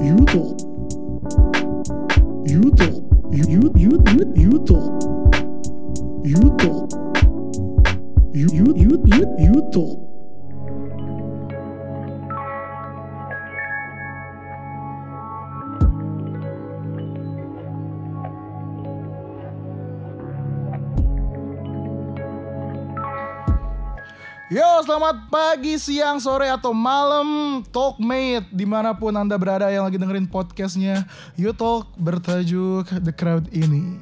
言うと。言うと。言う言う言う言うと。言うと。言う言う言う言うと。Yo, selamat pagi, siang, sore, atau malam Talkmate Di mana pun Anda berada yang lagi dengerin podcastnya You Talk bertajuk The Crowd ini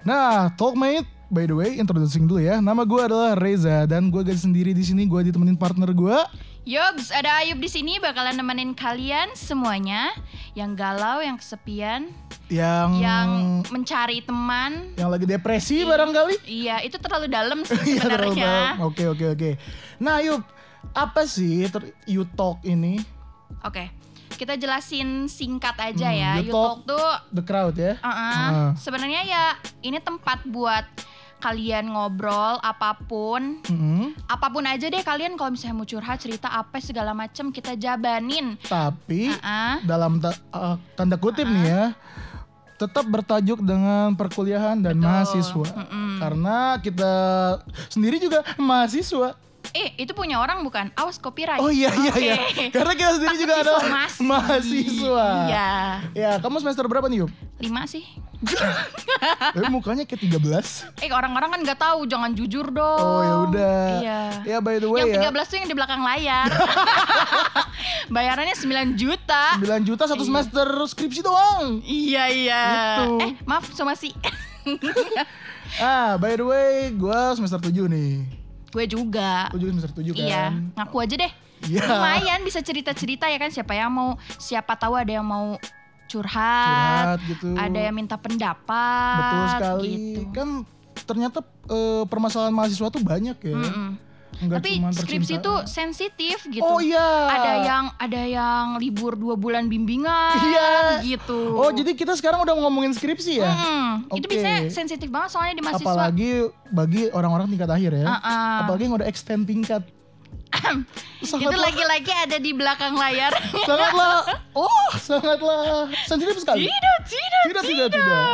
Nah, Talkmate, by the way, introducing dulu ya Nama gue adalah Reza Dan gue gak sendiri di sini. gue ditemenin partner gue Yogs, ada Ayub di sini bakalan nemenin kalian semuanya yang galau, yang kesepian, Yang yang mencari teman. yang lagi depresi barangkali Iya, itu terlalu dalam sih Iya, sebenarnya. Oke, oke, oke Nah, Yub, apa sih You Talk ini? Oke, kita jelasin singkat aja Hmm, ya. You Yutalk Talk. tuh The Crowd ya uh-uh, Ah. sebenarnya ya ini tempat buat kalian ngobrol apa pun. Mhm. Apa pun aja deh kalian kalau misalnya mau curhat cerita apa segala macem kita jabanin. Tapi Uh-uh. dalam ta- uh, tanda kutip nih ya tetap bertajuk dengan perkuliahan dan Betul. mahasiswa Mm-mm. karena kita sendiri juga mahasiswa Eh, itu punya orang bukan? Awas copyright. oh iya iya Oke. iya karena kita sendiri juga ada mahasiswa Iya. ya kamu semester berapa nih Yub? Lima sih. Tapi mukanya kayak 13 Eh orang-orang kan nggak tahu, jangan jujur dong. oh ya udah Iya. ya by the way yang ya 13 tuh yang di belakang layar. Bayarannya 9 juta. 9 juta satu semester skripsi doang Iya iya. Gitu. Eh maaf somasi. ah by the way gue semester 7 nih Gue juga. Gue juga semester 7 kan Iya, ngaku aja deh. Iya. Lumayan bisa cerita-cerita ya kan siapa yang mau siapa tahu ada yang mau curhat, curhat gitu ada yang minta pendapat. Betul sekali. Gitu. Kan ternyata eh, permasalahan mahasiswa tuh banyak ya. Mm-mm. Enggak Tapi skripsi tuh sensitif gitu. Oh iya. Ada yang ada yang libur dua bulan bimbingan Iya. gitu. Oh jadi kita sekarang udah ngomongin skripsi ya? Mm-mm. Itu Oke. biasanya sensitif banget soalnya di mahasiswa. Apalagi bagi orang-orang tingkat akhir ya. Uh-uh. Apalagi yang udah extend tingkat. itu lagi-lagi ada di belakang layar. sangatlah, oh sangatlah sensitif sekali. tidak, tidak, Tidak, tidak, tidak.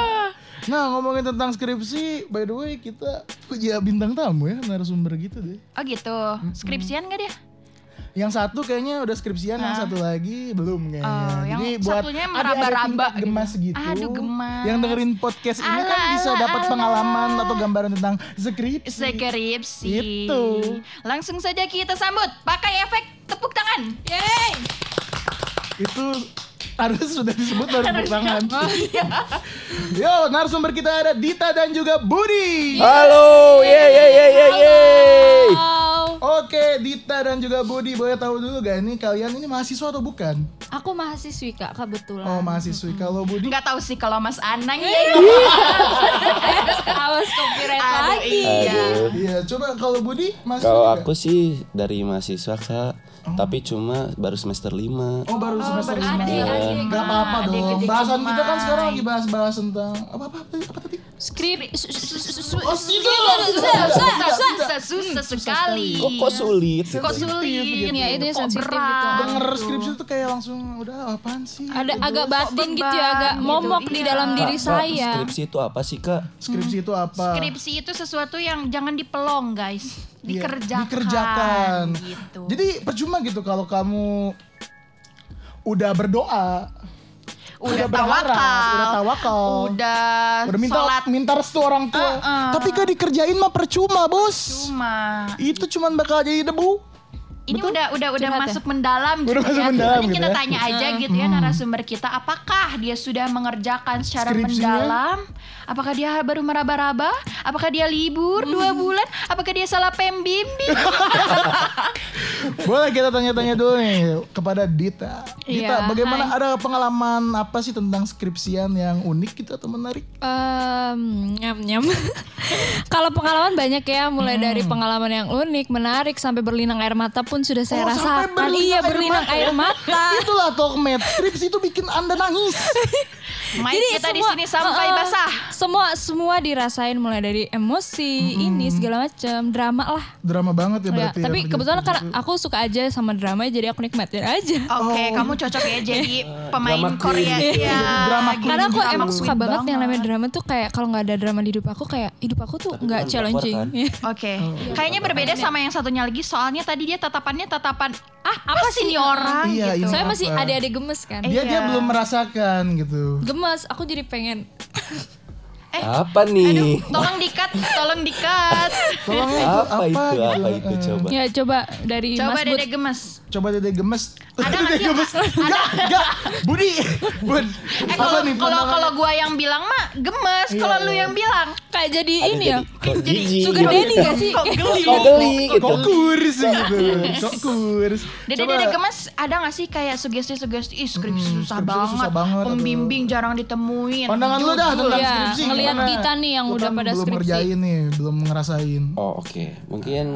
Nah ngomongin tentang skripsi, by the way kita punya bintang tamu ya, narasumber gitu deh. Oh gitu. Skripsian gak dia? Yang satu kayaknya udah skripsian, yang Ah. satu lagi belum kayaknya. Oh, yang Jadi buat satunya meraba-raba gitu. gemas gitu. Aduh, gemas. Yang dengerin podcast ini kan bisa dapat pengalaman atau gambaran tentang skripsi. Skripsi. Itu. Langsung saja kita sambut pakai efek tepuk tangan. Yeay. Itu harus sudah disebut baru tepuk tangan. Oh, iya. Yo, narasumber kita ada Dita dan juga Budi. Halo, ye ye ye ye ye. Oke, Dita dan juga Budi, boleh tahu dulu gak ini kalian ini mahasiswa atau bukan? Aku mahasiswi kak kebetulan. Oh, mahasiswi. Kalau Budi Nggak tahu sih kalau Mas Anang ya. Awas copyright Aduh, lagi. iya. Iya, coba kalau Budi mahasiswa Kalau aku sih dari mahasiswa kak, tapi cuma baru semester 5 Oh baru semester baru lima. Adik, adik. Gak apa-apa dong. Bahasan kita kan sekarang lagi bahas-bahas tentang apa apa apa, tadi? Skrip. Oh tidak. Susah, susah sekali. Kok, kok sulit? Kok sulit? gitu. Iya, itu sensitif berat? gitu. Denger skripsi tuh kayak langsung udah apaan sih? Ada Gitu. agak batin gitu ya, agak gitu, momok di iya. dalam diri saya. Skripsi itu apa sih kak? Skripsi itu apa? Skripsi itu sesuatu yang jangan dipelong guys. Iya, Dikerjakan. dikerjakan. Gitu. Jadi percuma gitu kalau kamu udah berdoa, udah berharap, tawakal, udah tawakal, udah, udah minta sholat minta restu orang tua, Uh-uh. tapi gak dikerjain mah percuma bos. cuma. Itu cuman bakal jadi debu. Ini udah udah udah Curhat ya? masuk mendalam gitu Udah masuk ya. mendalam Ini gitu kita ya. tanya aja gitu ya narasumber kita apakah dia sudah mengerjakan secara Skripsinya? mendalam? Apakah dia baru meraba-raba? Apakah dia libur dua bulan? Apakah dia salah pembimbing? Boleh kita tanya-tanya dulu nih kepada Dita. Dita, Iya, bagaimana hai. ada pengalaman apa sih tentang skripsian yang unik gitu atau menarik? Em, nyam nyam. Kalau pengalaman banyak ya, mulai Hmm. dari pengalaman yang unik, menarik sampai berlinang air mata pun sudah saya Oh, rasakan. berlinang Iya, air berlinang mata. air mata. Itulah Tokmed, skripsi itu bikin Anda nangis. Main kita di sini sampai uh-uh, basah. Semua semua dirasain mulai dari emosi, ini segala macam, drama lah. Drama banget ya Ya, berarti. tapi ya, kebetulan karena aku suka aja sama drama jadi aku nikmatin aja. Oke, kamu cocok ya jadi pemain drama Korea ya. Drama. Karena aku Drama emang suka banget yang namanya drama tuh kayak kalau nggak ada drama di hidup aku kayak hidup aku tuh nggak challenging. kan? Oke, kayaknya berbeda sama yang satunya lagi. Soalnya tadi dia tatapannya tatapan ah apa sih ini orang Iya, gitu. ini Saya masih adik-adik gemes kan. Dia dia Iya. belum merasakan gitu. Gemes, aku jadi pengen. Apa nih? Tolong dikat, tolong dikat. Tolong ya, Apa itu? gitu. Apa itu coba? Ya coba dari Coba Mas. Dede gemes. Coba dede gemes. Ada nggak Dede sih? gemes. Enggak, enggak. Budi. Bud. Eh Apa kalau nih kalau kalau gua yang bilang mah gemes, Iya, kalau lu iya. yang bilang Kayak jadi Ada ini ya. jadi Sugar daddy gak sih? kok geli. Kok geli gitu. Kok kurs gitu. Kok kurs. Dede. Dede gemes ada gak sih kayak sugesti-sugesti Ih skripsi Hmm, susah, banget. aduh. Pembimbing jarang ditemuin Pandangan lu dah tentang Iya, skripsi gimana? kita nih yang udah kan pada belum skripsi. ngerjain nih, belum ngerasain. Oh oke, mungkin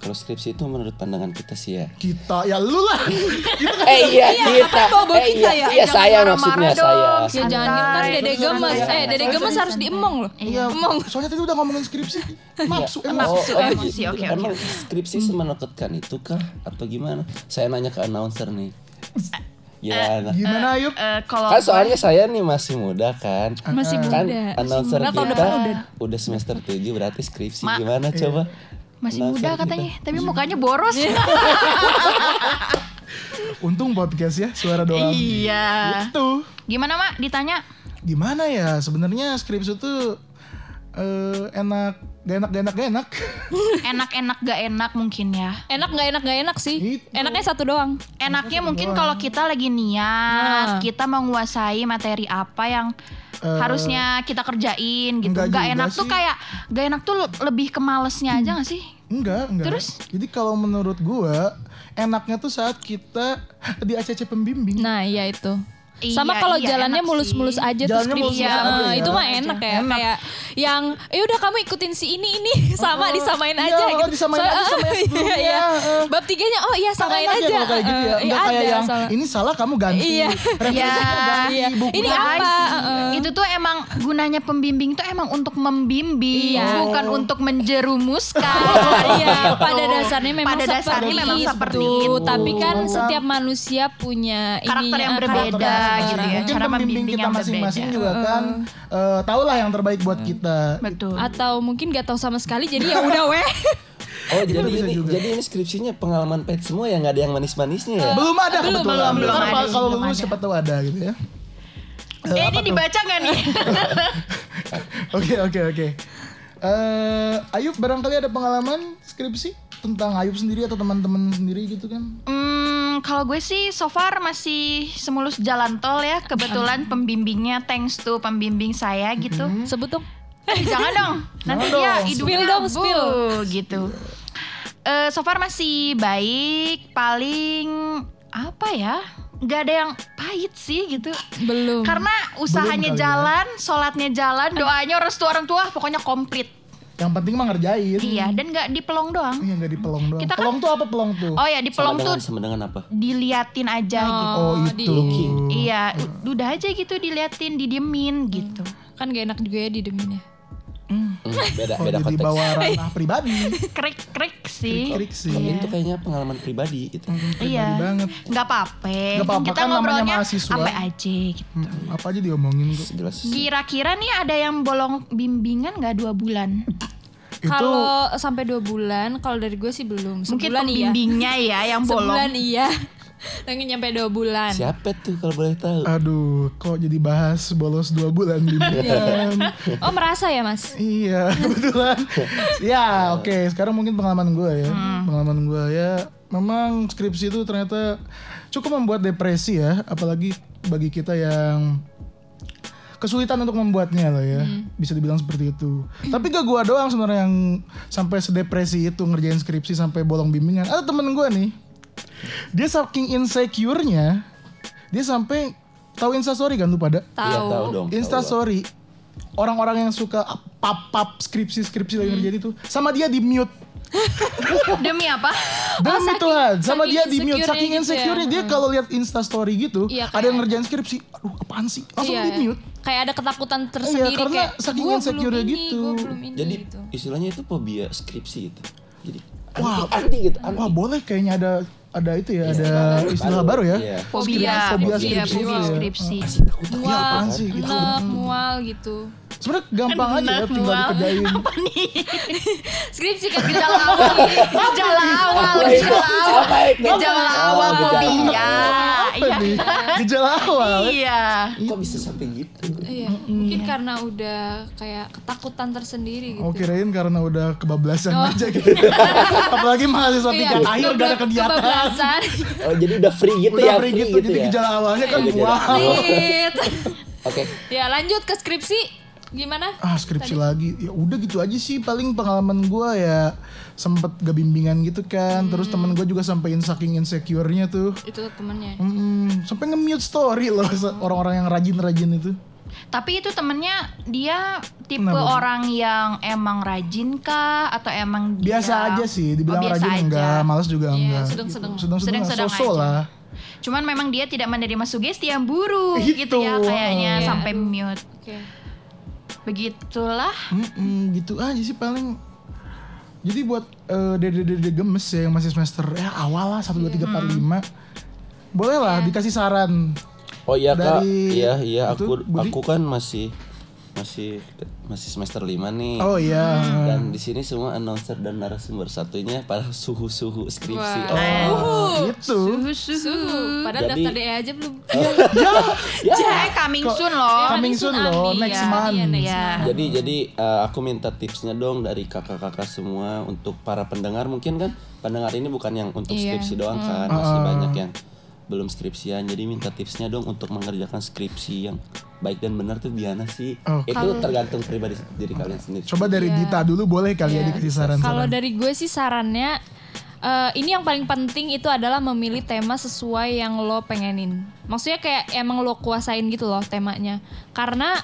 kalau skripsi itu menurut pandangan kita sih ya. Kita ya lu lah. Kita kan Eh iya kita, bawa bawa eh kita iya, ya? iya Jangan saya maksudnya dong. saya. Ya Santai. jangan kan Dede Terus gemes. Eh Dede gemes harus diemong loh. Iya, Emong. soalnya tadi udah ngomongin skripsi. Nafsu oh, emosi, gitu. oke, oke, skripsi semenakutkan itu kah atau gimana? Saya nanya ke announcer nih. Gimana? Gimana Ayub? Eh, kalau kan soalnya saya nih masih muda kan. Masih Kan muda. announcer Masih muda. Kita udah. udah semester 7 berarti skripsi Ma- gimana coba? masih Announcer muda kita. katanya, tapi mukanya boros. Untung podcast ya, suara doang. iya. Itu. Gimana mak? Ditanya? Gimana ya? Sebenarnya skripsi itu eh, enak, gak enak, gak enak, gak enak. Enak-enak gak enak mungkin ya. Enak nggak enak nggak enak sih. Itu. Enaknya satu doang. Enaknya mungkin kalau kita lagi niat, Nah. kita menguasai materi apa yang Eh, harusnya kita kerjain gitu. enggak Gak enak tuh sih. kayak gak enak tuh lebih ke malesnya aja gak sih? Enggak, enggak. Terus? Jadi kalau menurut gua enaknya tuh saat kita di ACC pembimbing. Nah iya itu. Iya, Sama kalau iya, jalannya mulus-mulus aja Jalannya mulus-mulus Eh, aja ya. itu mah enak ya. Enak. Kayak yang eh udah kamu ikutin si ini ini sama disamain Iya, aja gitu. disamain aja sama yang sebelumnya. Iya, iya. Eh. Bab tiganya oh iya Kan samain ya aja. kalau kayak gitu ya. Eh, Enggak iya, kayak ada, yang sama- ini salah kamu ganti. Iya. Iya. ganti, Iya. bukunya Ini apa? Itu tuh emang gunanya pembimbing tuh emang untuk membimbing, Iya. bukan untuk menjerumuskan. Iya, pada dasarnya memang Pada dasarnya seperti memang itu. seperti itu. Tapi kan setiap manusia punya Karakter yang berbeda karakter. Gitu ya. Mungkin Cara pembimbing membimbing kita masing-masing juga kan eh, tahu lah yang terbaik buat kita. Betul. Atau mungkin gak tahu sama sekali jadi ya udah weh. Oh jadi ini juga. jadi ini skripsinya pengalaman pahit semua ya nggak ada yang manis-manisnya ya? Belum ada Belum, kebetulan. belum, belum ada kalau- belum lulus ada. siapa tahu ada gitu ya. Eh, ini dibaca gak nih? Oke oke oke. Eh, Ayub barangkali ada pengalaman skripsi tentang Ayub sendiri atau teman-teman sendiri gitu kan? Hmm, kalau gue sih so far masih semulus jalan tol ya. Kebetulan pembimbingnya thanks to pembimbing saya gitu. Sebut dong. Eh, jangan dong. Nanti dia dong. hidupnya Spill dong, bu, spill. gitu. Eh, so far masih baik, paling apa ya? Gak ada yang pahit sih gitu. Belum. Karena usahanya kali ya. jalan, sholatnya jalan, doanya restu orang tua, pokoknya komplit. Yang penting mah ngerjain. Iya, dan gak dipelong doang. Iya nggak di pelong doang. Kita kan- pelong tuh apa pelong tuh? Oh ya, dipelong sama tuh dengan sama dengan apa? diliatin aja gitu. Oh, Oh, itu. di- Iya, udah aja gitu diliatin, didiemin gitu. Kan gak enak juga ya didemin ya. Hmm, beda Oh, beda jadi konteks. bawa ranah pribadi. Krik-krik sih. Krik sih. Kalau itu kayaknya pengalaman pribadi gitu. Pribadi Iya. banget. Nggak apa-apa. Nggak apa-apa, Kita kan namanya ngobrolnya mahasiswa. apa aja gitu. Hmm, apa aja diomongin kok. Jelas. Kira-kira nih ada yang bolong bimbingan nggak dua bulan? Itu Kalau sampai dua bulan, kalau dari gue sih belum. Mungkin Sebulan iya. pembimbingnya ya yang bolong. Sebulan iya. Lagi nyampe dua bulan. Siapa tuh kalau boleh tahu? aduh, kok jadi bahas bolos dua bulan bimbingan. Oh merasa ya mas? iya, kebetulan. ya, oke. Sekarang mungkin pengalaman gue ya. Pengalaman gue ya. Memang skripsi itu ternyata cukup membuat depresi ya, apalagi bagi kita yang kesulitan untuk membuatnya lah ya. Bisa dibilang seperti itu. Tapi gak gue doang sebenarnya yang sampai sedepresi itu ngerjain skripsi sampai bolong bimbingan. Ada temen gue nih. Dia saking insecure-nya, dia sampai tahu Instastory kan lu pada? Iya tahu Tahu. dong. tahu Insta lah. story orang-orang yang suka pap-pap skripsi-skripsi lagi ngerjain itu sama dia di mute Demi apa? demi saking- Tuhan sama saking dia di mute insecure-nya saking gitu ya. insecure dia kalau lihat Insta story gitu Iya, ada yang ngerjain skripsi aduh apaan sih langsung Iya, di iya. mute Kayak ada ketakutan tersendiri karena kayak saking "Gua insecure ini, gitu." ini Jadi gitu. istilahnya itu fobia skripsi itu. Jadi Wah. anti, anti gitu. Anti. wah boleh kayaknya ada ada itu ya, ada istilah baru ya. Iya. Fobia, Fobia fobia, skripsi fobia ya. skripsi. Iya, mual, sih gitu. enek, mual gitu. Sebenarnya gampang aja ya Enak, tinggal mual. dikerjain. Apa nih? Skripsi kan Gejala awal, gejala awal, gejala awal, gejala awal Oh, fobia. Iya. Gejala awal. Iya. Kok bisa sampai gitu? Iya, mungkin karena udah kayak ketakutan tersendiri gitu. Oh kirain karena udah kebablasan Oh. aja gitu. Apalagi mahasiswa Iya, tingkat akhir gak ada kegiatan. kebablasan. Oh jadi udah free gitu Udah ya? free gitu, jadi ya? gejala awalnya kan wow. Oke. ya lanjut ke skripsi. Gimana? Ah skripsi lagi, ya udah gitu aja sih paling pengalaman gua ya sempet gak bimbingan gitu kan, terus temen gue juga sampein saking insecure-nya tuh, Itu temennya. Hmm, sampai nge-mute story loh orang-orang yang rajin-rajin itu. Tapi itu temennya dia tipe Kenapa? orang yang emang rajin kah atau emang dia Biasa aja sih, dibilang Oh, biasa rajin aja. enggak, males juga Iya, enggak. sedang-sedang. Sedang-sedang so-so aja. lah. Cuman memang dia tidak menerima sugesti yang buruk Gitu. gitu ya kayaknya Iya, sampai mute. Oke. Begitulah. Mm-mm, gitu aja sih paling. Jadi buat eh, dede-dede gemes ya yang masih semester ya awal lah 1 2 3 4 5. Boleh lah dikasih saran. Oh iya kak, Dari iya iya aku Budi? aku kan masih masih masih semester 5 nih. Oh iya. Dan di sini semua announcer dan narasumber satunya para suhu-suhu skripsi. Wah. Oh, gitu. Suhu. Padahal Jadi- daftar DE aja belum. Eh, coming soon loh. Coming soon loh, Amin. next Iya, month. iya, next Iya. month. Jadi jadi eh, aku minta tipsnya dong dari kakak-kakak semua untuk para pendengar mungkin kan pendengar ini bukan yang untuk Iya. skripsi doang kan masih banyak yang belum skripsian jadi minta tipsnya dong untuk mengerjakan skripsi yang baik dan benar tuh gimana sih Oh. itu tergantung pribadi diri kalian sendiri Coba dari Dita dulu boleh kali ya Iya. dikasih Kalau saran-saran. dari gue sih sarannya eh, ini yang paling penting itu adalah memilih tema sesuai yang lo pengenin. Maksudnya kayak emang lo kuasain gitu loh temanya. Karena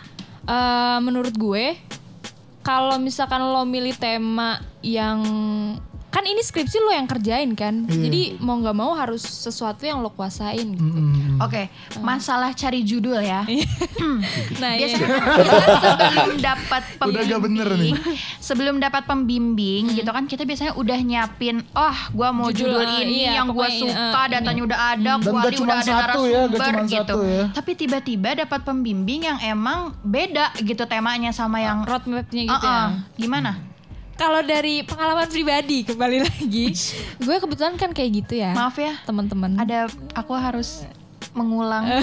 eh, menurut gue kalau misalkan lo milih tema yang kan ini skripsi lo yang kerjain kan. Iya. Jadi mau nggak mau harus sesuatu yang lo kuasain. gitu. Mm-mm. Oke, masalah cari judul ya. Nah, iya. Biasanya kita sebelum dapat Udah agak bener nih. pembimbing, sebelum dapat pembimbing gitu kan kita biasanya udah nyiapin, oh gua mau Judul, judul, eh, ini iya, yang gua pokoknya, suka, eh, datanya udah ada, Dan kuali udah ada satu ya, narasumber cuma gitu. satu ya. Tapi tiba-tiba dapat pembimbing yang emang beda gitu temanya sama yang roadmapnya gitu Uh-uh. ya. Gimana? Kalau dari pengalaman pribadi kembali lagi, gue kebetulan kan kayak gitu ya, Maaf ya, teman-teman. ada aku harus mengulang.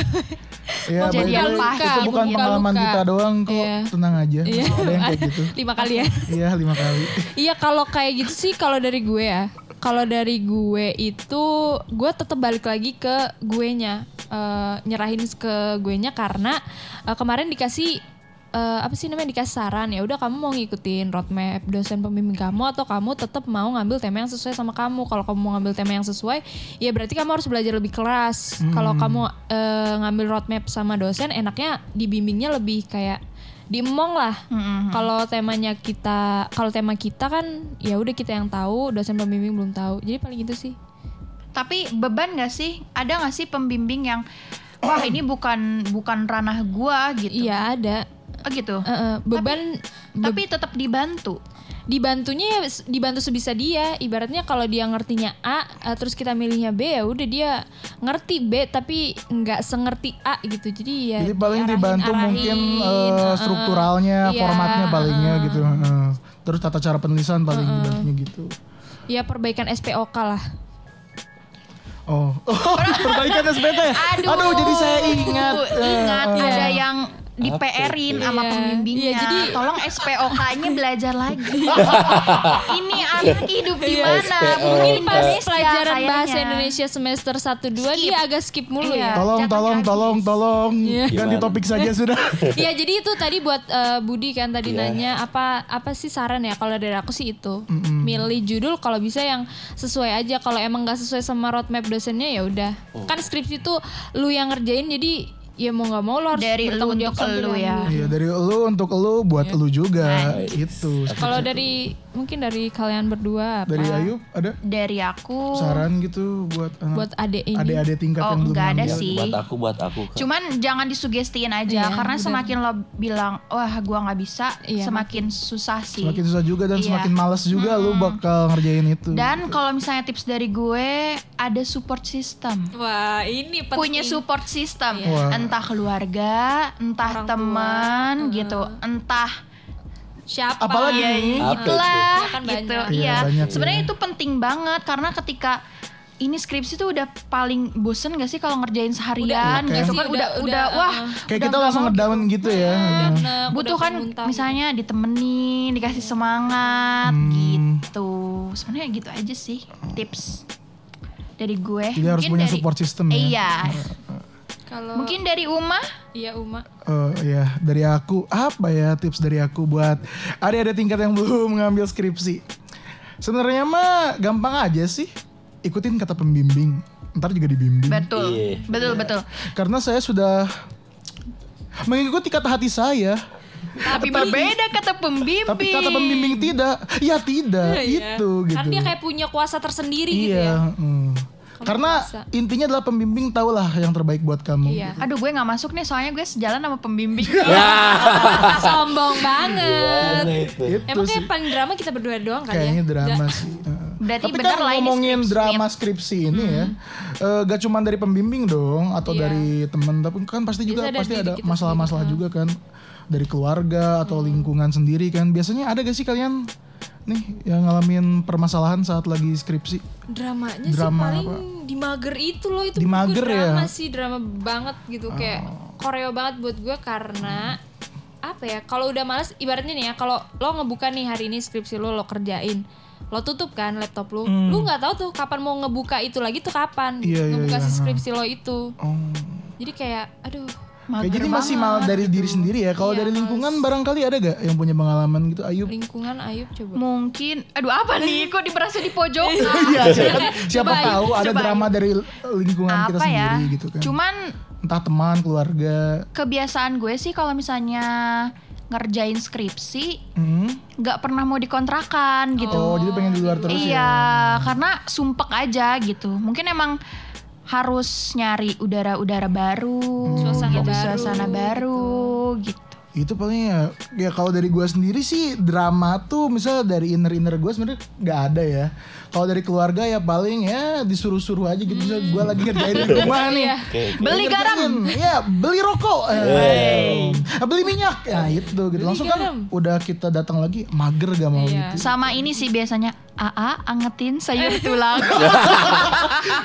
Ya, Jadi yang pahit itu bukan gitu. pengalaman Luka. kita doang kok. Iya. Tenang aja. Iya. Ada yang kayak gitu. Lima kali ya. Iya lima kali. Iya kalau kayak gitu sih kalau dari gue ya. Kalau dari gue itu gue tetap balik lagi ke gue nya nyerahin ke gue nya karena eh, kemarin dikasih eh, apa sih namanya dikasih saran ya udah kamu mau ngikutin roadmap dosen pembimbing kamu atau kamu tetap mau ngambil tema yang sesuai sama kamu kalau kamu mau ngambil tema yang sesuai ya berarti kamu harus belajar lebih keras kalau kamu eh, ngambil roadmap sama dosen enaknya dibimbingnya lebih kayak diemong lah Mm-mm. kalau temanya kita, kalau tema kita kan ya udah kita yang tahu, dosen pembimbing belum tahu. Jadi paling gitu sih. Tapi beban gak sih? Ada gak sih pembimbing yang wah ini bukan bukan ranah gua gitu? Iya ada. Oh gitu. Eh, beban Tapi tetap dibantu. dibantunya ya dibantu sebisa dia. Ibaratnya kalau dia ngertinya A, eh, terus kita milihnya B ya udah dia ngerti B tapi nggak sengerti A gitu. Jadi ya Jadi paling diarahin- dibantu arahin, mungkin eh. strukturalnya, Iya, formatnya palingnya eh, gitu. Heeh. Terus tata cara penulisan paling dibantunya gitu. Ya perbaikan SPOK lah. Oh, perbaikan SPT. Aduh, jadi saya ingat. Ingat eh. ada yang di PR-in sama Iya. pembimbingnya. Iya, jadi- tolong SPOK-nya belajar lagi. ini anak hidup di mana? Mungkin Pas pelajaran kayaknya. bahasa Indonesia semester 1 2 Skip. dia agak skip mulu Iya. ya. Tolong, Jangan tolong, tolong, tolong. Iya. Ganti Gimana? topik saja sudah. Iya jadi itu tadi buat eh, Budi kan tadi Iya. nanya apa apa sih saran ya kalau dari aku sih itu milih judul kalau bisa yang sesuai aja kalau emang nggak sesuai sama roadmap dosennya ya udah Oh. kan skripsi itu lu yang ngerjain jadi ya mau nggak mau lo harus Dari lu untuk lu ya. Iya, dari lu untuk lu buat lu juga. Nice. Itu. Kalau dari mungkin dari kalian berdua apa? Dari Ayub ada Dari aku saran gitu buat anak buat adek ini. adik-adik tingkat Oh, yang belum ada ngambil? sih. buat aku buat aku Kak. Cuman jangan disugestiin aja Iya, karena bener. semakin lo bilang wah gua nggak bisa, Iya, semakin susah sih. Semakin susah juga dan Iya. semakin males juga lu bakal ngerjain itu. Dan kalau misalnya tips dari gue ada support system. Wah, ini penting. Punya support system, Wah. entah keluarga, entah teman gitu, entah siapa? Apalagi ya itulah itu? Kan gitu. Iya, Iya, sebenarnya iya. itu penting banget karena ketika ini skripsi tuh udah paling bosen gak sih kalau ngerjain seharian Udah, gitu kan udah- udah udah, udah, wah uh-uh. Kayak udah kita langsung ngedown gitu ya. Enak, butuh kan misalnya ditemenin dikasih semangat Hmm. gitu sebenarnya gitu aja sih tips dari gue Jadi harus Mungkin punya dari- support system ya. iya Kalau mungkin dari Uma Iya, Uma. Eh, ya dari aku apa ya tips dari aku buat ada-ada tingkat yang belum mengambil skripsi. Sebenarnya mah gampang aja sih. Ikutin kata pembimbing. Ntar juga dibimbing. betul Iya. betul betul Karena saya sudah mengikuti kata hati saya. tapi berbeda kata pembimbing Tapi kata pembimbing tidak. Ya tidak. Iya. Itu gitu. Karena dia kayak punya kuasa tersendiri gitu ya. Iya. Hmm. Karena intinya adalah pembimbing tahulah yang terbaik buat kamu. Iya. aduh gue nggak masuk nih soalnya gue sejalan sama pembimbing Sombong banget. Itu? Itu Emang kayak paling drama kita berdua doang kali Kayaknya ya. drama sih. Heeh. Berarti Tapi benar kan ngomongin drama skripsi ini ya, eh, gak cuma dari pembimbing dong atau Iya. dari temen, tapi kan pasti juga dari pasti ada masalah-masalah juga kan dari keluarga atau lingkungan sendiri kan. Biasanya ada gak sih kalian nih yang ngalamin permasalahan saat lagi skripsi? Dramanya Drama sih paling apa? di mager itu loh itu Di mager ya? Oh. drama sih drama banget gitu kayak koreo banget buat gue karena apa ya kalau udah males ibaratnya nih ya kalau lo ngebuka nih hari ini skripsi lo lo kerjain lo tutup kan laptop lo Hmm. lu nggak tahu tuh kapan mau ngebuka itu lagi tuh kapan Iya, iya, ngebuka iya, si skripsi lo itu Oh. jadi kayak aduh Kayak Mager jadi masih banget. mal dari diri sendiri ya. Kalau Iya, dari lingkungan barangkali ada gak yang punya pengalaman gitu? Ayub. lingkungan Ayub coba mungkin aduh apa nih kok diberasa di pojok Iya, siapa, siapa Coba, Ayub, tahu ada coba, drama dari lingkungan kita apa ya sendiri gitu kan. cuman Entah teman, keluarga. kebiasaan gue sih kalau misalnya ngerjain skripsi Hmm. nggak pernah mau dikontrakan gitu. Oh, jadi pengen di luar terus iya, ya. karena sumpek aja gitu. Mungkin emang harus nyari udara-udara baru, Suasana gitu, baru, suasana baru gitu. Itu paling ya, ya kalau dari gua sendiri sih drama tuh misal dari inner-inner gue sebenarnya nggak ada ya. Kalau dari keluarga ya paling ya disuruh-suruh aja gitu. Misal gue lagi ngerjain di rumah nih. Oke, oke. Beli Lagi garam. Ya beli rokok. Eh, beli minyak. Ya itu gitu. Langsung garam. kan udah kita datang lagi mager gak mau Iya. gitu. Sama ini sih biasanya AA angetin sayur tulang.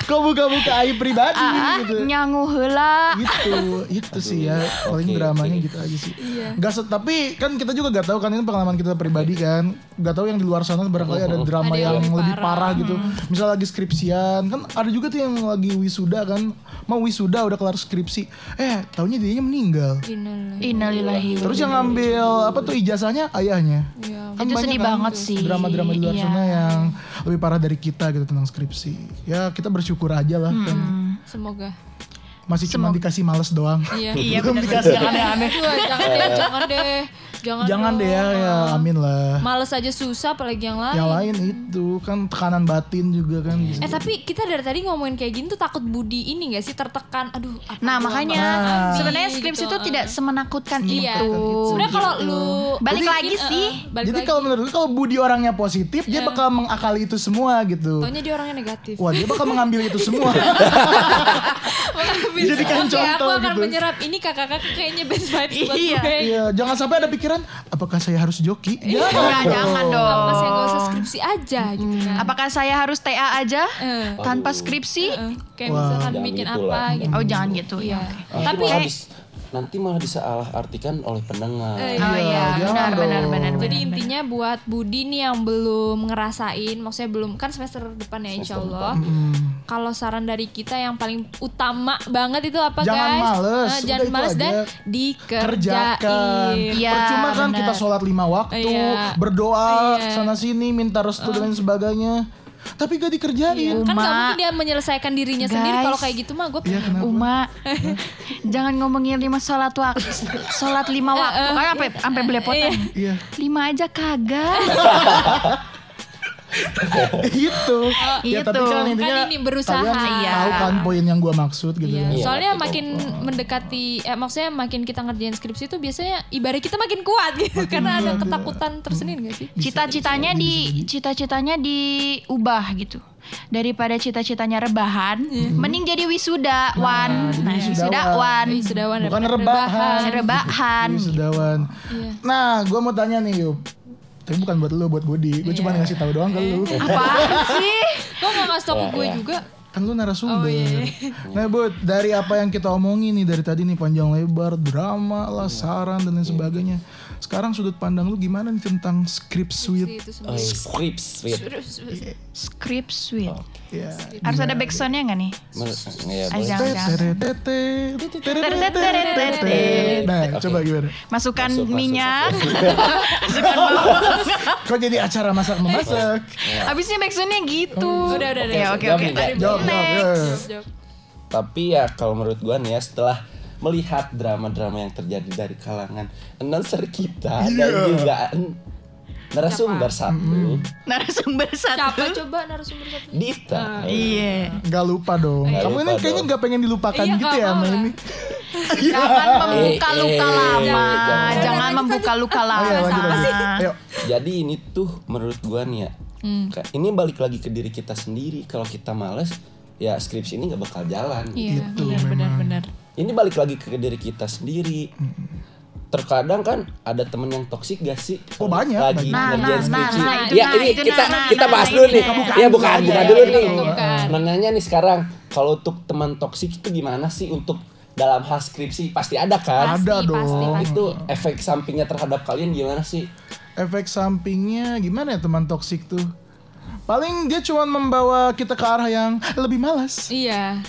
Kok buka-buka aib pribadi AA gitu. nyangu heula. gitu itu sih ya paling Oke, dramanya oke. gitu aja sih Nggak se- tapi kan kita juga gak tahu kan ini pengalaman kita pribadi kan Gak tahu yang di luar sana barangkali ada drama Ada yang yang, lebih lebih parah. Parah, gitu. Misal lagi skripsian kan ada juga tuh yang lagi wisuda kan. Mau wisuda udah kelar skripsi. Eh taunya dia meninggal. Innalillahi. Terus yang ngambil apa tuh ijazahnya? Ayahnya. Iya. kan Itu banyak sedih kan banget sih. drama-drama di luar Iya. sana yang lebih parah dari kita gitu tentang skripsi. Ya kita bersyukur aja lah kan. Semoga. Masih cuma dikasih males doang. Iya. Iya, belum dikasih yang aneh-aneh. Jangan deh jangan deh jangan Jangan deh ya, ya amin lah. males aja susah apalagi yang lain Yang lain itu kan tekanan batin juga kan. bisa. Eh tapi kita dari tadi ngomongin kayak gini tuh takut Budi ini gak sih tertekan Aduh apa Nah makanya habis sebenarnya gitu. skripsi itu tidak semenakutkan Iya itu. Sebenarnya kalau lu Balik Jadi- lagi Iya, sih. eh, balik Jadi kalau menurut kalau Budi orangnya positif, dia Iya. bakal mengakali itu semua gitu. Taunya dia orangnya negatif Wah dia bakal mengambil itu semua. Jadikan Oke, contoh aku akan gitu. menyerap ini kakak-kakak kayaknya best vibes buat Iya. gue. Iya, jangan sampai ada pikiran apakah saya harus joki? Iya, jangan dong. Apa saya gak usah skripsi aja gitu kan. Apakah saya harus TA aja Eh, tanpa skripsi? eh, kayak Wah. misalkan Jangan bikin gitu apa lah. gitu. Oh jangan gitu Iya. ya. Tapi nanti malah disalah artikan oleh pendengar. Eh, Oh iya, jangan benar, benar, benar, Jadi benar. intinya buat Budi nih yang belum ngerasain, maksudnya belum kan semester depan ya Insya Allah. Hmm. Kalau saran dari kita yang paling utama banget itu apa Jangan guys? males, Eh, udah jangan males dan dikerjain. kerjakan. Iya, Percuma kan kita sholat lima waktu, Iya. berdoa Iya. sana sini, minta restu dan lain sebagainya. Tapi gak dikerjain. Iya, kan gak mungkin dia menyelesaikan dirinya Guys. sendiri kalau kayak gitu mah gue Iya kenapa? Uma, jangan ngomongin lima sholat waktu, sholat lima waktu, kan sampai sampai belepotan. Iya. Lima aja kagak. gitu. ya tapi gitu. kan Kan intinya ini berusaha. kalian Iya. tahu kan poin yang gua maksud gitu. Iya. ya. Iya, Soalnya betul. makin mendekati, eh, maksudnya makin kita ngerjain skripsi itu biasanya ibarat kita makin kuat gitu, karena ada iya. ketakutan tersendiri gak sih? Cita-citanya di cita-citanya diubah gitu. daripada cita-citanya rebahan, mending jadi wisudawan. jadi Nah, wisudawan. wisudawan. Wisudawan Bukan daripada rebahan. Rebahan. Wisudawan. Iya. Nah, gue mau tanya nih Yup. Tapi bukan buat lu, buat Budi. Gue cuma Iya. ngasih tahu doang ke lu. Apaan sih? Kok gak ngasih tau ke gue iya. juga? Kan lu narasumber. Oh, iya. Nah, Bud, dari apa yang kita omongin nih dari tadi nih panjang lebar, drama lah, saran dan lain sebagainya. Sekarang sudut pandang lu gimana nih tentang script suite? Oh, scripts, sweet. Script suite. Ya. Harus ada backsoundnya nggak nih? Nah, coba gimana? Masukkan Masuk, masuk, minyak. masuk. Kok jadi acara masak memasak? Abisnya backsoundnya gitu. Udah, udah, udah. Ya oke oke. Nih, Kak. Jawab, jawab, ya. Jawab. Tapi ya kalau menurut gua nih ya setelah melihat drama-drama yang terjadi dari kalangan announcer kita dan Iya. juga narasumber satu, Narasumber Siapa satu. coba narasumber satu? Dita. Iya. Gak lupa dong. Nggak Kamu ini lupa kayaknya dong. gak pengen dilupakan Iya, gitu ya sama ini. Jangan membuka Eh, luka eh, lama. jangan. Jangan membuka luka lama. Jadi ini tuh menurut gua nih ya, Hmm. ini balik lagi ke diri kita sendiri. Kalau kita males, ya skripsi ini nggak bakal jalan. Iya, Itu benar, benar, memang. benar. Ini balik lagi ke diri kita sendiri. Terkadang kan ada temen yang toksik gak sih? Oh, banyak, Lagi banyak. Nah, ngerjain nah, skripsi. nah, nah, itu ya nah, ini itu kita nah, nah, kita nah, bahas nah, dulu nih. nah. Ya bukan, Iya, bukan iya, dulu nih. bukan. Menanya nih sekarang, kalau untuk teman toksik itu gimana sih untuk dalam hal skripsi pasti ada kan? Ada Pasti, dong. pasti, pasti. Itu efek sampingnya terhadap kalian gimana sih? Efek sampingnya gimana ya teman toksik tuh? Paling dia cuma membawa kita ke arah yang lebih malas. Iya.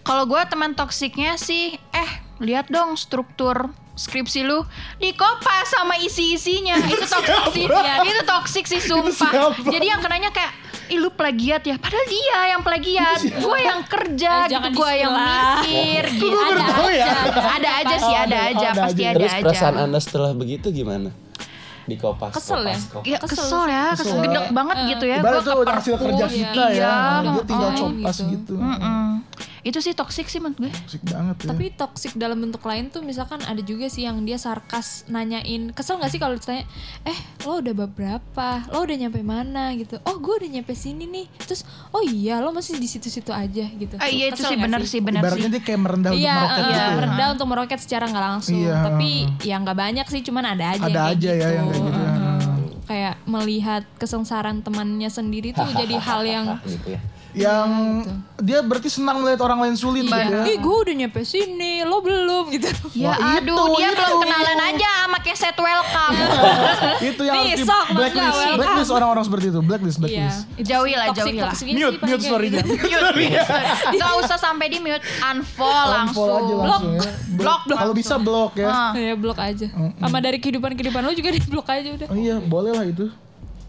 Kalau gue teman toksiknya sih, eh lihat dong struktur skripsi lu dikopas sama isi-isinya. Itu toksik sih. Itu toksik sih sumpah. Jadi yang kenanya kayak Ih lu plagiat ya Padahal dia yang plagiat Gue yang kerja Eh, jangan Gue yang mikir gitu. baru tahu ya. Ada aja sih Ada Ada, aja ada Pasti aja. ada Terus aja perasaan anda setelah begitu gimana? Di kopas. Kesel ya? kopas, kopas. Ya kesel ya Kesel Kesel ya. gedek banget gitu ya Ibarat Gue tuh hasil kerja kita Iya ya. Dia tinggal oh, copas gitu. gitu. Mm-mm. Itu sih toksik sih menurut gue Toksik banget ya. Tapi toxic dalam bentuk lain tuh misalkan ada juga sih yang dia sarkas nanyain kesel nggak sih kalau ditanya eh lo udah bab berapa lo udah nyampe mana gitu oh gue udah nyampe sini nih terus oh iya lo masih di situ-situ aja gitu Ah, Iya itu sih bener sih bener Ibaratnya sih dia kayak merendah untuk Iya, meroket eh, gitu ya. merendah untuk meroket secara nggak langsung. Iya, Tapi ya nggak banyak sih, cuman ada aja. Ada yang kayak aja ya yang kayak gitu. Ya. Kayak melihat kesengsaran temannya sendiri tuh jadi hal yang gitu ya. Yang gitu. dia berarti senang melihat orang lain sulit gitu ya. Ih gue udah nyampe sini, lo belum gitu. Ya Wah, aduh itu, dia itu. belum kenalan aja sama keset welcome itu yang Nih, harus di sok, blacklist, welcome. blacklist orang-orang seperti itu, blacklist, Iya. blacklist. Jauhi lah, jauhi lah. Mute, mute story-nya. Gak usah sampai di mute, unfollow langsung. Unfollow aja langsung ya. Blok, blok. Kalau bisa blok ya. Ah. Ya blok aja. Sama dari kehidupan-kehidupan lo juga di blok aja udah. Oh iya, boleh lah itu.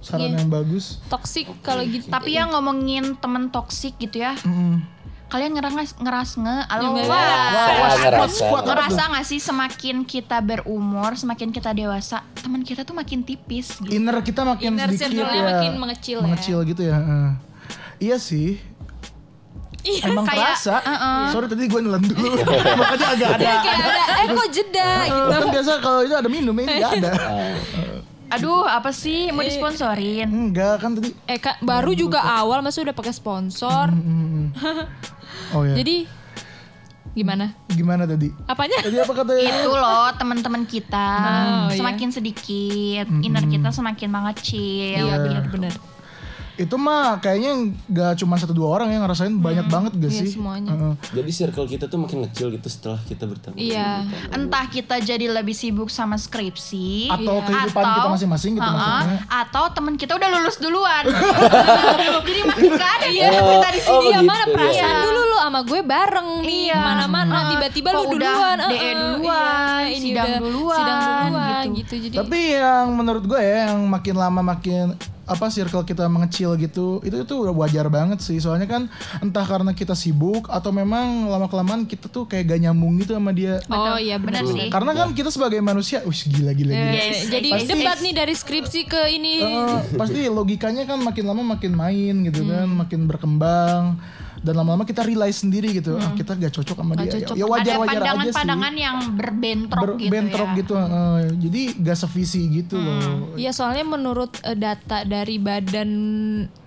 Saran Iya. yang bagus. Toxic kalau gitu. Tapi yang ngomongin temen toksik gitu ya, Mm. kalian ngeras ngeras nge, alo wah. Wah, Wah, ngerasa. Ngerasa gak sih semakin kita berumur, semakin kita dewasa, teman kita tuh makin tipis gitu. Inner kita makin Inner sedikit circle-nya ya. makin mengecil ya. Mengecil gitu ya. heeh. Iya sih. Iya, Emang kayak, kerasa. uh-uh. Sorry tadi gue nelen dulu. Makanya agak ada. kayak ada eh kok jeda gitu. Kan biasa kalau itu ada minum ini enggak ada. Aduh, apa sih mau disponsorin? Enggak kan tadi. Eh kak, baru juga awal masa udah pakai sponsor. Mm, Oh ya. Jadi gimana? gimana tadi? Apanya? Tadi apa katanya? Itu loh teman-teman kita Oh, iya. semakin sedikit, inner kita semakin mengecil. Iya. benar-benar. Itu mah kayaknya nggak cuma satu dua orang yang ngerasain banyak banget gak Iya, sih? semuanya. Heeh. Jadi circle kita tuh makin kecil gitu setelah kita bertemu. Iya. Entah kita jadi lebih sibuk sama skripsi Atau kehidupan kita masing-masing gitu Uh-uh, maksudnya. atau teman kita udah lulus duluan. jadi makin gak ada ya Oh, kita di sini. oh, iya mana ya. perasaan Iya. dulu lo sama gue bareng nih Iya. mana-mana Heeh. tiba-tiba lu udah duluan DE duluan, iya, ini sidang udah duluan, sidang duluan gitu. gitu, jadi Tapi yang menurut gue ya yang makin lama makin apa circle kita mengecil gitu itu itu udah wajar banget sih. Soalnya kan entah karena kita sibuk atau memang lama kelamaan kita tuh kayak gak nyambung gitu sama dia. Oh iya benar Bener sih. Karena kan kita sebagai manusia wih gila gila gila. Eh, jadi Pasti- debat nih dari skripsi ke ini. Eh, pasti logikanya kan makin lama makin main gitu kan, makin berkembang. Dan lama-lama kita realize sendiri gitu. Ah, kita gak cocok sama Nggak dia. Cocok. ya wajar Ada wajar aja sih. pandangan-pandangan yang berbentrok Ber- gitu bentrok ya. gitu eh, jadi gak sevisi gitu loh. Iya soalnya menurut eh, data dari badan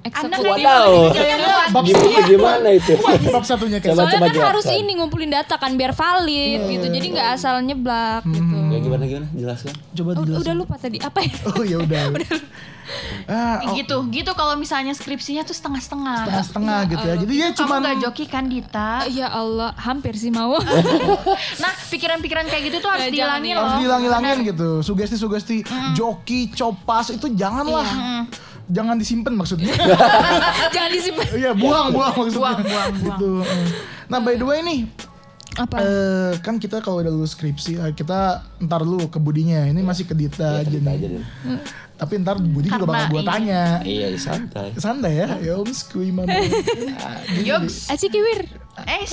eksekutif di mana kayaknya Bab Gimana, gimana itu? Bab satunya kayak Soalnya kan harus ini ngumpulin data kan biar valid gitu. Jadi nggak asal nyeblak gitu. Hmm. Ya gimana gimana? Jelaskan. coba Oh, dijelasin. udah lupa tadi. Apa ya? oh ya udah ah, oh, gitu gitu kalau misalnya skripsinya tuh setengah-setengah. Setengah-setengah gitu ya. jadi dia kamu cuman gak joki kan Dita? Ya Allah, hampir sih mau. nah pikiran-pikiran kayak gitu tuh harus Eh, dihilangin ya. loh. Harus dihilang-hilangin gitu. Sugesti-sugesti joki copas itu janganlah jangan disimpan maksudnya. Jangan disimpan. Iya buang buang maksudnya. Buang, buang, buang. gitu nah by the way nih Apa? eh, kan kita kalau udah lulus skripsi eh, kita ntar dulu ke budinya. Ini masih ke Dita aja nih. Aja deh. tapi ntar Budi juga Karena bakal gue tanya. Iya santai. santai ya? Ya om skui mama. Yogs Aci kiwir. eh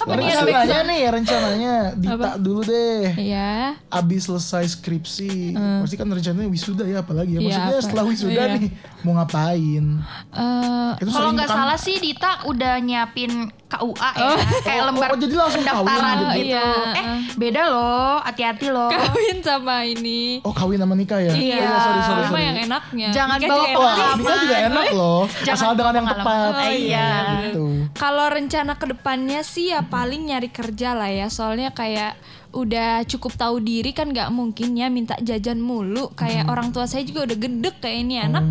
apa nih rencananya nih rencananya. Dita dulu deh. Iya. abis selesai skripsi. Pasti kan rencananya wisuda ya apalagi ya. Iya, maksudnya apa- setelah wisuda iya. nih mau ngapain? Eh, itu kalau nggak kan- salah sih Dita udah nyiapin KUA ya kayak Oh, lembar oh, jadi langsung pendaftaran kawin gitu. Iya. eh beda loh hati-hati loh kawin sama ini. oh kawin sama nikah ya Iya. Oh, sorry sorry sorry yang enaknya. Jangan Nikah bawa juga pengalaman. nikah juga enak loh Jangan asal dengan yang tepat Oh, iya. gitu Kalau rencana ke depannya sih ya paling nyari kerja lah ya. Soalnya kayak udah cukup tahu diri kan nggak mungkin ya minta jajan mulu. Kayak orang tua saya juga udah gedek kayak ini anak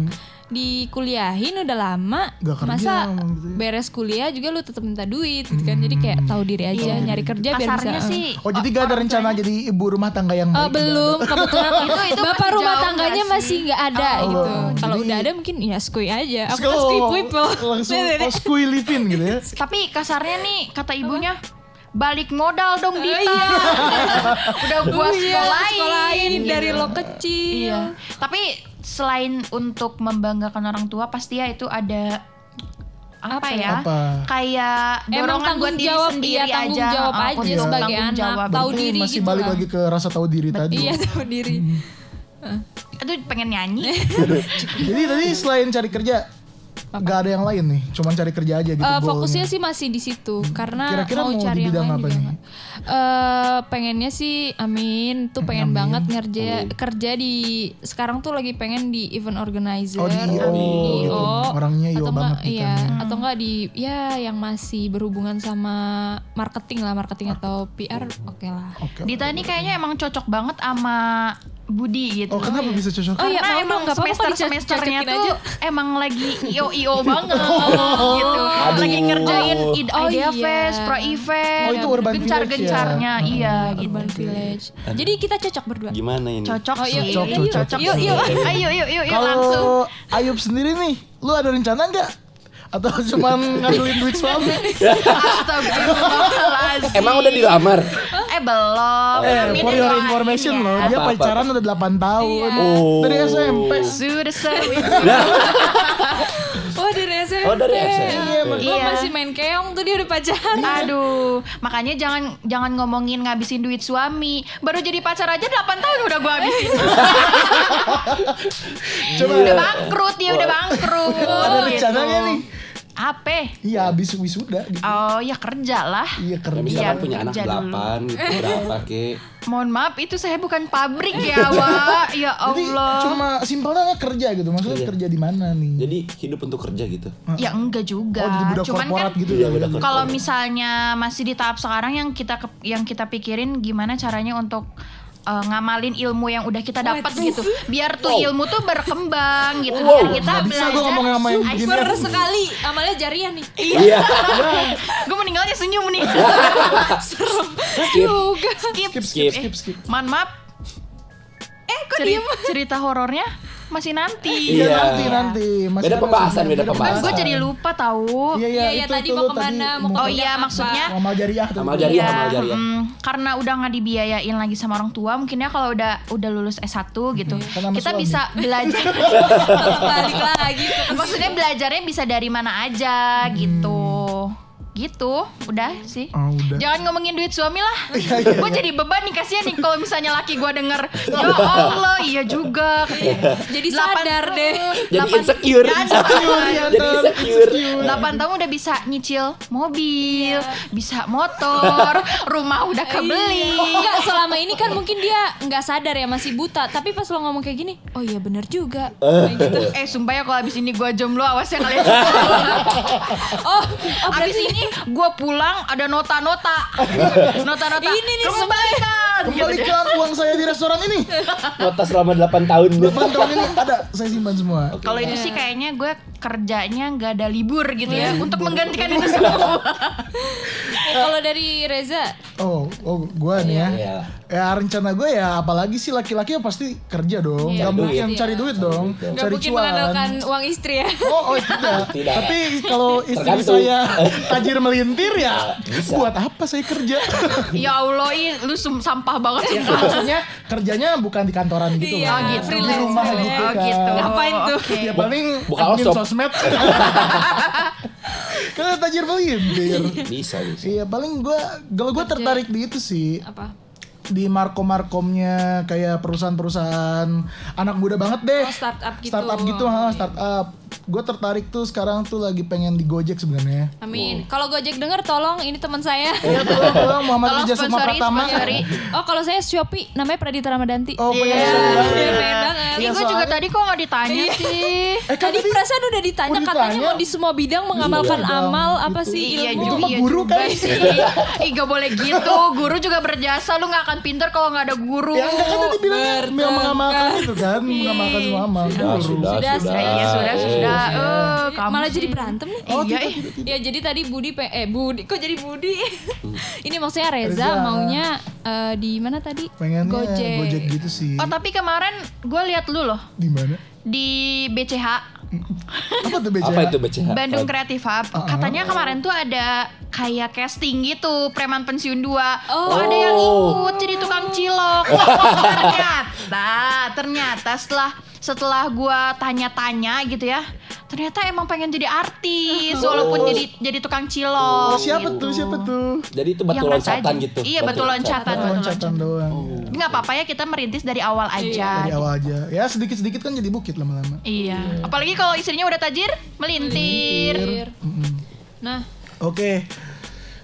dikuliahin udah lama. Nggak kerja, Masa gitu ya. beres kuliah juga lu tetap minta duit gitu kan. Jadi kayak tahu diri aja nyari kerja biar bisa. kasarnya sih oh jadi gak ada rencana jadi ibu rumah tangga yang Eh, baik belum kebetulan Itu- itu bapak rumah tangganya masih sih? nggak ada Oh, gitu. Kalau udah ada mungkin ya skui aja. Aku Oh, kan skui people. langsung oh, skui livin gitu ya tapi kasarnya nih kata ibunya balik modal dong Dita iya. udah gua Oh iya, sekolahin sekolahin dari Gitu. lo kecil. Iya. Tapi selain untuk membanggakan orang tua pasti ya itu ada apa, Apa ya? Apa? Kayak dorongan tanggung buat diri jawab, sendiri iya, tanggung aja. jawab uh, aja untuk sebagai tanggung anak. jawab. Tahu diri masih gitu balik lah. lagi ke rasa tahu diri tadi Iya tahu diri. Aduh pengen nyanyi. jadi tadi selain cari kerja nggak ada yang lain nih cuman cari kerja aja gitu Eh, goalnya. fokusnya sih masih di situ karena Kira-kira mau, mau di cari yang lain apa juga nih? Eh, pengennya sih amin tuh pengen Amin. banget ngerja kerja di sekarang tuh lagi pengen di event organizer Oh, di IO gitu. Orangnya IO atau enggak banget nih iya ya. atau enggak di ya yang masih berhubungan sama marketing lah marketing atau PR oke lah oke Dita ini kayaknya emang cocok banget sama Budi gitu. oh kenapa bisa cocok Oh iya, mau emang dong, nggak apa-apa kok semester semesternya dicocokin tuh aja. emang lagi io io banget gitu. Lagi ngerjain id Oh, idea iya. fest, pro event, Oh, itu Urban gencar-gencarnya, iya gitu. Urban Village jadi kita cocok berdua Gimana ini? Cocok Oh, sih, yuk, Cocok, yuk, cocok. yuk, yuk, yuk. Ayo yuk yuk yuk langsung. kalau Ayub sendiri nih lu ada rencana nggak atau cuman ngandelin duit suami Astagfirullahaladzim. Emang udah dilamar? Eh belum. eh for your information loh dia pacaran udah 8 tahun Oh. dari SMP Sudah seru. oh dari SMP Oh dari SMP. Gua Iya. masih main keong tuh dia udah pacaran Aduh, makanya jangan jangan ngomongin ngabisin duit suami. Baru jadi pacar aja 8 tahun udah gua habisin. coba udah bangkrut dia udah bangkrut. ada rencananya nih Apa? iya habis wisuda gitu. Oh ya kerja lah. iya Ya, kerja misalkan Iya, punya anak kerja delapan gitu berapa ke? Mohon maaf itu saya bukan pabrik ya, Wak. Ya jadi Allah. cuma simpelnya kerja gitu maksudnya Iya. kerja di mana nih Jadi hidup untuk kerja gitu. Ya enggak juga. oh jadi budak Cuman korporat kan gitu Iya, ya ya. kalau misalnya masih di tahap sekarang yang kita yang kita pikirin gimana caranya untuk uh, ngamalin ilmu yang udah kita dapat gitu. Biar tuh ilmu tuh berkembang gitu. Biar kita nggak bisa belajar. gue ngomong sama yang begini sekali amalnya jariah nih. Iya. gue meninggalnya senyum nih. Juga. Skip skip skip Skip. skip skip. Mohon maaf. Eh kok ceri- diem? cerita horornya masih nanti iya Iya. nanti nanti Masih Beda ada pembahasan, beda pembahasan. gue jadi lupa tahu iya iya Iya, iya, tadi mau ke mana, mau mau oh iya maksudnya amal jariah tuh. Amal jariah, Iya, amal jariah. mm, karena udah nggak dibiayain lagi sama orang tua, mungkin ya kalau udah udah lulus S1 gitu, Kan kita bisa belajar. balik lagi Maksudnya belajarnya bisa dari mana aja gitu. Gitu udah sih Oh, udah. jangan ngomongin duit suami lah Iya, iya, gue jadi beban nih kasihan nih kalau misalnya laki gue denger ya Allah iya juga Jadi sadar deh. Jadi insecure. Jadi insecure. 8 tahun udah bisa nyicil mobil, bisa motor, rumah udah kebeli. Enggak, selama ini kan mungkin dia nggak sadar ya masih buta. Tapi pas lo ngomong kayak gini, oh iya bener juga. Kayak gitu. Eh sumpah ya kalau abis ini gue jomblo awas ya kalian Oh, oh Abis ini gue pulang ada nota-nota. Nota-nota. Ini nih deh. Kembalikan uang saya di restoran ini. Nota selama 8 tahun. Depan tahun ini ada saya simpan semua. Kalau itu sih kayaknya gue kerjanya nggak ada libur gitu ya Untuk menggantikan itu semua kalau dari Reza, Oh, oh gua nih ya. Iya. Ya rencana gue ya apalagi sih laki-laki ya pasti kerja dong. Iya, Gak mungkin cari duit dong. Cari mungkin cuan. mengandalkan uang istri ya. Oh, oh tidak. Tidak. Tapi kalau istri Tergantung. saya tajir melintir ya, Bisa. buat apa saya kerja? Ya Allah lu sum- sampah banget sih Maksudnya kerjanya bukan di kantoran gitu Iya. Oh, gitu. Di rumah freelance. gitu Oh kan. gitu Ngapain tuh? Oke. Ya paling buka sosmed. Kan tajir melintir. Bisa, bisa. Iya paling gue, kalau gue tertarik di itu sih Apa? di markom-markomnya kayak perusahaan-perusahaan anak muda banget deh. Oh, startup gitu. Startup gitu, ha, startup. Gue tertarik tuh sekarang tuh lagi pengen di Gojek sebenarnya. Amin. Kalau Gojek denger tolong ini teman saya. Ya tolong, tolong Muhammad Tolong Rijal Sukma sponsori, Pratama. sponsori. Oh, kalau saya Shopee namanya Pradita Ramadanti. Oh, Iya. yeah. Dia pengen banget. Ih Iya, gue juga tadi kok gak ditanya sih Eh kan Tadi tadi perasaan udah ditanya Oh, katanya ditanya. mau di semua bidang mengamalkan Iya, amal gitu. apa sih Iya ilmu? Itu juga, mah iya guru juga kan. sih. Ih gak boleh gitu. Guru juga berjasa. Lu gak akan pinter kalau gak ada guru. ya enggak kan tadi bilang mengamalkan itu kan, mengamalkan semua amal. Sudah, sudah, Sudah, sudah. Iya sudah sudah. Eh, kamu Malah sih. jadi berantem nih. Oh, iya, tidak, eh. tidak, tidak. Ya jadi tadi Budi pe eh Budi kok jadi Budi? Ini maksudnya Reza, Reza. maunya eh, di mana tadi? Pengennya Gojek. Gojek gitu sih. Oh tapi kemarin gue lihat lu loh Di mana? di BCH Apa tuh BCA? Apa itu BCH? Bandung Creative Hub. Katanya kemarin tuh ada kayak casting gitu preman pensiun dua. Oh. Kok ada yang ikut jadi tukang cilok. ternyata ternyata setelah setelah gua tanya-tanya gitu ya ternyata emang pengen jadi artis walaupun jadi jadi tukang cilok Oh, siapa tuh? Siapa tuh? Jadi itu batu Yang loncatan gitu. Iya, batu loncatan. Batu loncatan doang. nggak apa-apa ya kita merintis dari awal aja Dari awal aja. Ya sedikit-sedikit kan jadi bukit lama-lama. Iya, apalagi kalau istrinya udah tajir, melintir. Nah, Oke.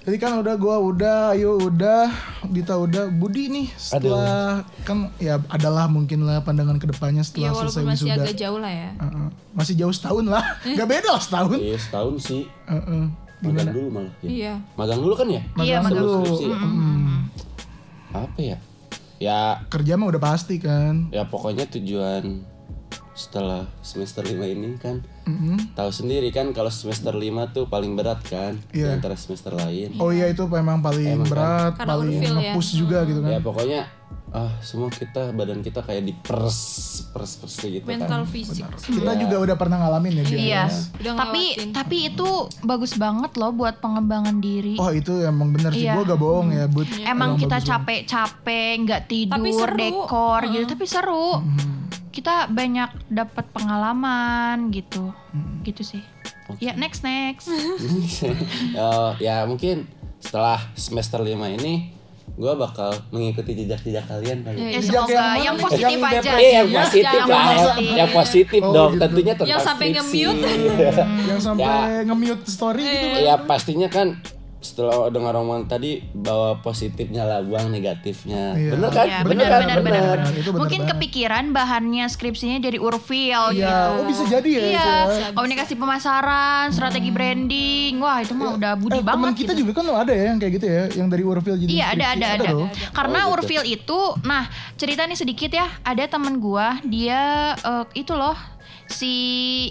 Jadi kan udah gua udah, ayo udah, Dita udah, Budi nih setelah kan ya adalah mungkin lah pandangan ke depannya ya setelah selesai walaupun masih wisuda. agak jauh lah ya. Heeh. masih jauh setahun lah, nggak beda lah setahun. Iya, setahun sih. Heeh. Magang dulu malah. ya. Iya. Magang dulu kan ya? Iya, Magang magang dulu. Skripsi ya? Mm. Apa ya? Ya, Kerja mah udah pasti kan. ya pokoknya tujuan setelah semester 5 ini kan Mm-mm. tahu sendiri kan kalau semester 5 tuh paling berat kan di Iya. antara semester lain. Oh iya itu memang paling Emang kan. berat, Karena paling ya. nge-push juga gitu kan. Ya pokoknya ah semua kita badan kita kayak dipers pers pers gitu Mental kan. fisik. Kita juga udah pernah ngalamin ya dia. Iya. Udah Tapi tapi itu bagus banget loh buat pengembangan diri. Oh itu emang bener sih, Iya. gue gak bohong ya Bud. Emang kita bagus banget. capek-capek, nggak tidur, Tapi seru. dekor gitu, tapi seru. Hmm. Kita banyak dapat pengalaman gitu, Hmm. gitu sih. Ya next next. Oh, ya mungkin setelah semester 5 ini gue bakal mengikuti jejak-jejak kalian kali. Ya, Ya Jejak semoga yang positif Yang aja. Eh, yang ya? positif Yang lah, positif. yang positif Oh, dong. gitu. Tentunya tentang Yang sampai nge-mute. Yang sampai Ya. nge-mute story gitu. Ya pastinya kan setelah dengar omongan tadi bawa positifnya lah buang negatifnya. Iya. Bener kan? Iya, bener, benar kan? benar benar. benar. Itu benar Mungkin banget. kepikiran bahannya skripsinya jadi urfil Iya, gitu. oh bisa jadi ya. Iya, ya. komunikasi pemasaran, strategi branding. Wah, itu mah udah budi Eh, teman banget kita gitu. juga kan ada ya yang kayak gitu ya, yang dari Urfil jadi Iya ada skripsi. ada ada. dong. Karena Oh, gitu. Urfil itu, nah cerita nih sedikit ya. Ada temen gua, dia eh, itu loh si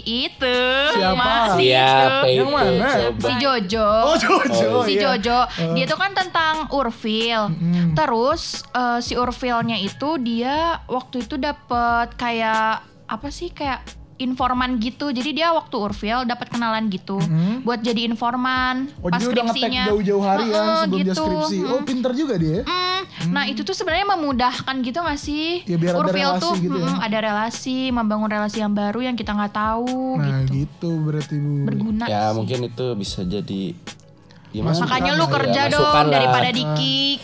itu Siapa? si Siapa itu. itu? Yang mana? Coba. si Jojo. Oh Jojo si iya. Jojo, dia tuh kan tentang Urfil. Mm. Terus eh, si Urfilnya itu dia waktu itu dapet kayak apa sih kayak informan gitu. Jadi dia waktu Urfil dapat kenalan gitu Mm. buat jadi informan Oh pas jadi udah ngetek skripsinya. jauh-jauh hari ya Heeh, sebelum dia gitu. skripsi. Oh pinter juga dia. Mm, Nah itu tuh sebenarnya memudahkan gitu gak sih? Ya, biar ada Urfil relasi tuh gitu ya. mm, ada relasi, membangun relasi yang baru yang kita nggak tahu Nah gitu. gitu berarti Bu. Berguna. Ya sih. mungkin itu bisa jadi Ya, masukan Makanya lu lah, kerja ya, dong daripada di kick.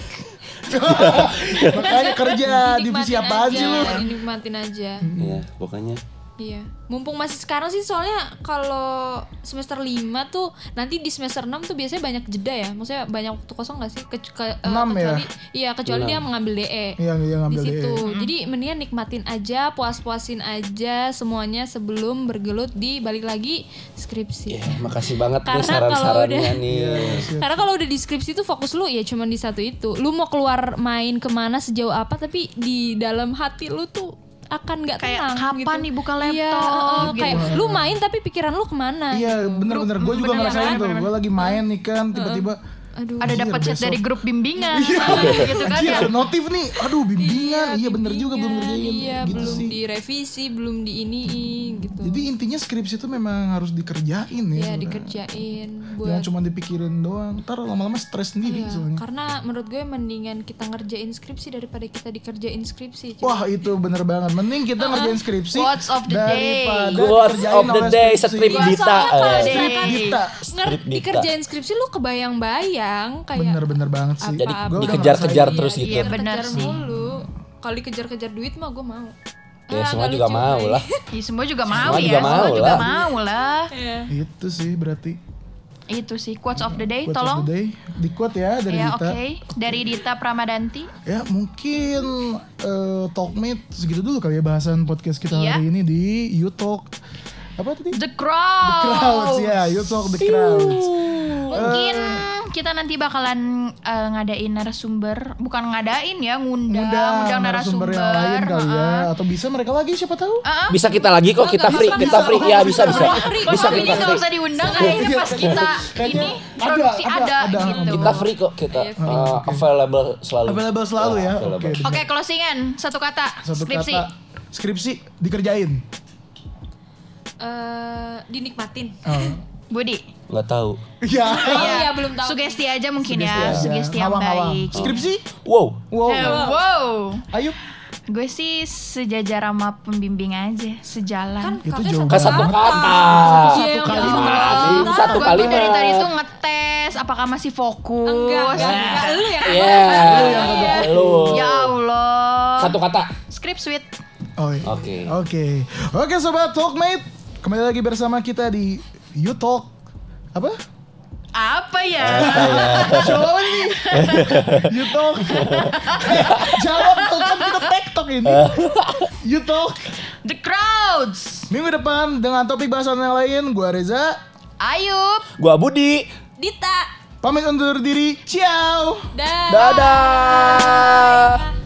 Makanya kerja divisi sih aja, lu? Dinikmatin aja. Iya, pokoknya Iya. Mumpung masih sekarang sih soalnya kalau semester 5 tuh nanti di semester 6 tuh biasanya banyak jeda ya. Maksudnya banyak waktu kosong gak sih? Ke, ke- eh, Enam ya? kecuali iya kecuali dia mengambil DE. Iya, iya, ngambil di situ. DE. Jadi mendingan nikmatin aja, puas-puasin aja semuanya sebelum bergelut di balik lagi skripsi. ya makasih banget nih Karena kalau saran-sarannya udah- nih. Karena kalau udah di skripsi tuh fokus lu ya cuman di satu itu. Lu mau keluar main ke mana sejauh apa tapi di dalam hati lu tuh akan nggak Kayak tenang kapan gitu. nih buka Iya, laptop, heeh, gitu. kayak lu main tapi pikiran lu ke mana? Iya bener-bener gue juga ngerasain tuh Gue lagi main nih kan tiba-tiba Aduh. Ada dapat chat dari grup bimbingan gitu kan ya. ada notif nih Aduh bimbingan Iya bener juga belum ngerjain Iya, Gitu belum sih direvisi, belum di iniin gitu. Jadi intinya skripsi itu memang harus dikerjain ya ya sebenarnya. dikerjain buat Jangan cuma dipikirin doang Ntar lama-lama stres sendiri Iya, soalnya karena menurut gue mendingan kita ngerjain skripsi daripada kita dikerjain skripsi. cuy. Wah itu bener banget Mending kita ngerjain skripsi Quotes of the day. Daripada Quotes of the day, skripsi. strip dita. Strip dita skripsi lu kebayang-bayang kayak Bener-bener banget sih Jadi dikejar-kejar terus Iya, gitu. iya, benar kejar sih. mulu. Kalau dikejar-kejar duit mah gue mau. Ya Ah, semua juga mau lah. Ya, semua juga mau Semua ya. juga semua mau juga lah. mau lah. Iya. Itu sih berarti Itu sih quotes of the day, Quotes of tolong. the day Di quote ya dari Ya oke, Dita dari Dita Pramadanti. Ya mungkin eh, Talkmate segitu dulu kali ya bahasan podcast kita Iya. hari ini di You Talk apa tadi? The Crowd. Crowds ya, You Talk the Crowds. Mungkin kita nanti bakalan eh, ngadain narasumber, bukan ngadain ya, ngundang, Ngundang ngundang narasumber yang lain kali ya atau bisa mereka lagi siapa tahu? Heeh. Bisa kita lagi kok, kita free, kita free. Ya bisa bisa. Bisa ini kita free. usah diundang kayaknya pas kita ini ada, produksi ada, ada, ada. gitu. Kita free kok, kita uh, available selalu. Available selalu ya. available. Oke. Oke, closingan satu kata. Satu skripsi. kata skripsi dikerjain. Eh, dinikmatin. Oh. Budi. Nggak tahu. Iya. Oh iya belum tahu. Sugesti aja mungkin Sugesti ya, aja. sugesti yang Ngawang-ngawang. baik. Skripsi? Wow. Wow. Eh, wow. Ayo. Gue sih sejajar sama pembimbing aja, sejalan. Kan Itu jauh Kan satu kata. Iya, Satu kalimat. tahu. Satu Gue kalimat. dari tadi tuh ngetes apakah masih fokus. Enggak, enggak, enggak. Lu yang Iya. Lu. Ya Allah. Satu kata. Script suite. Oh, iya. Oke. Oke. Oke sobat Talkmate, kembali lagi bersama kita di You Talk apa? Apa ya? Coba nih. You Talk. Jawab tuh kan kita tektok ini. You Talk. The crowds. Minggu depan dengan topik bahasan yang lain, gua Reza Ayub. Gua Budi. Dita. pamit undur diri. Ciao. Dah. Dadah.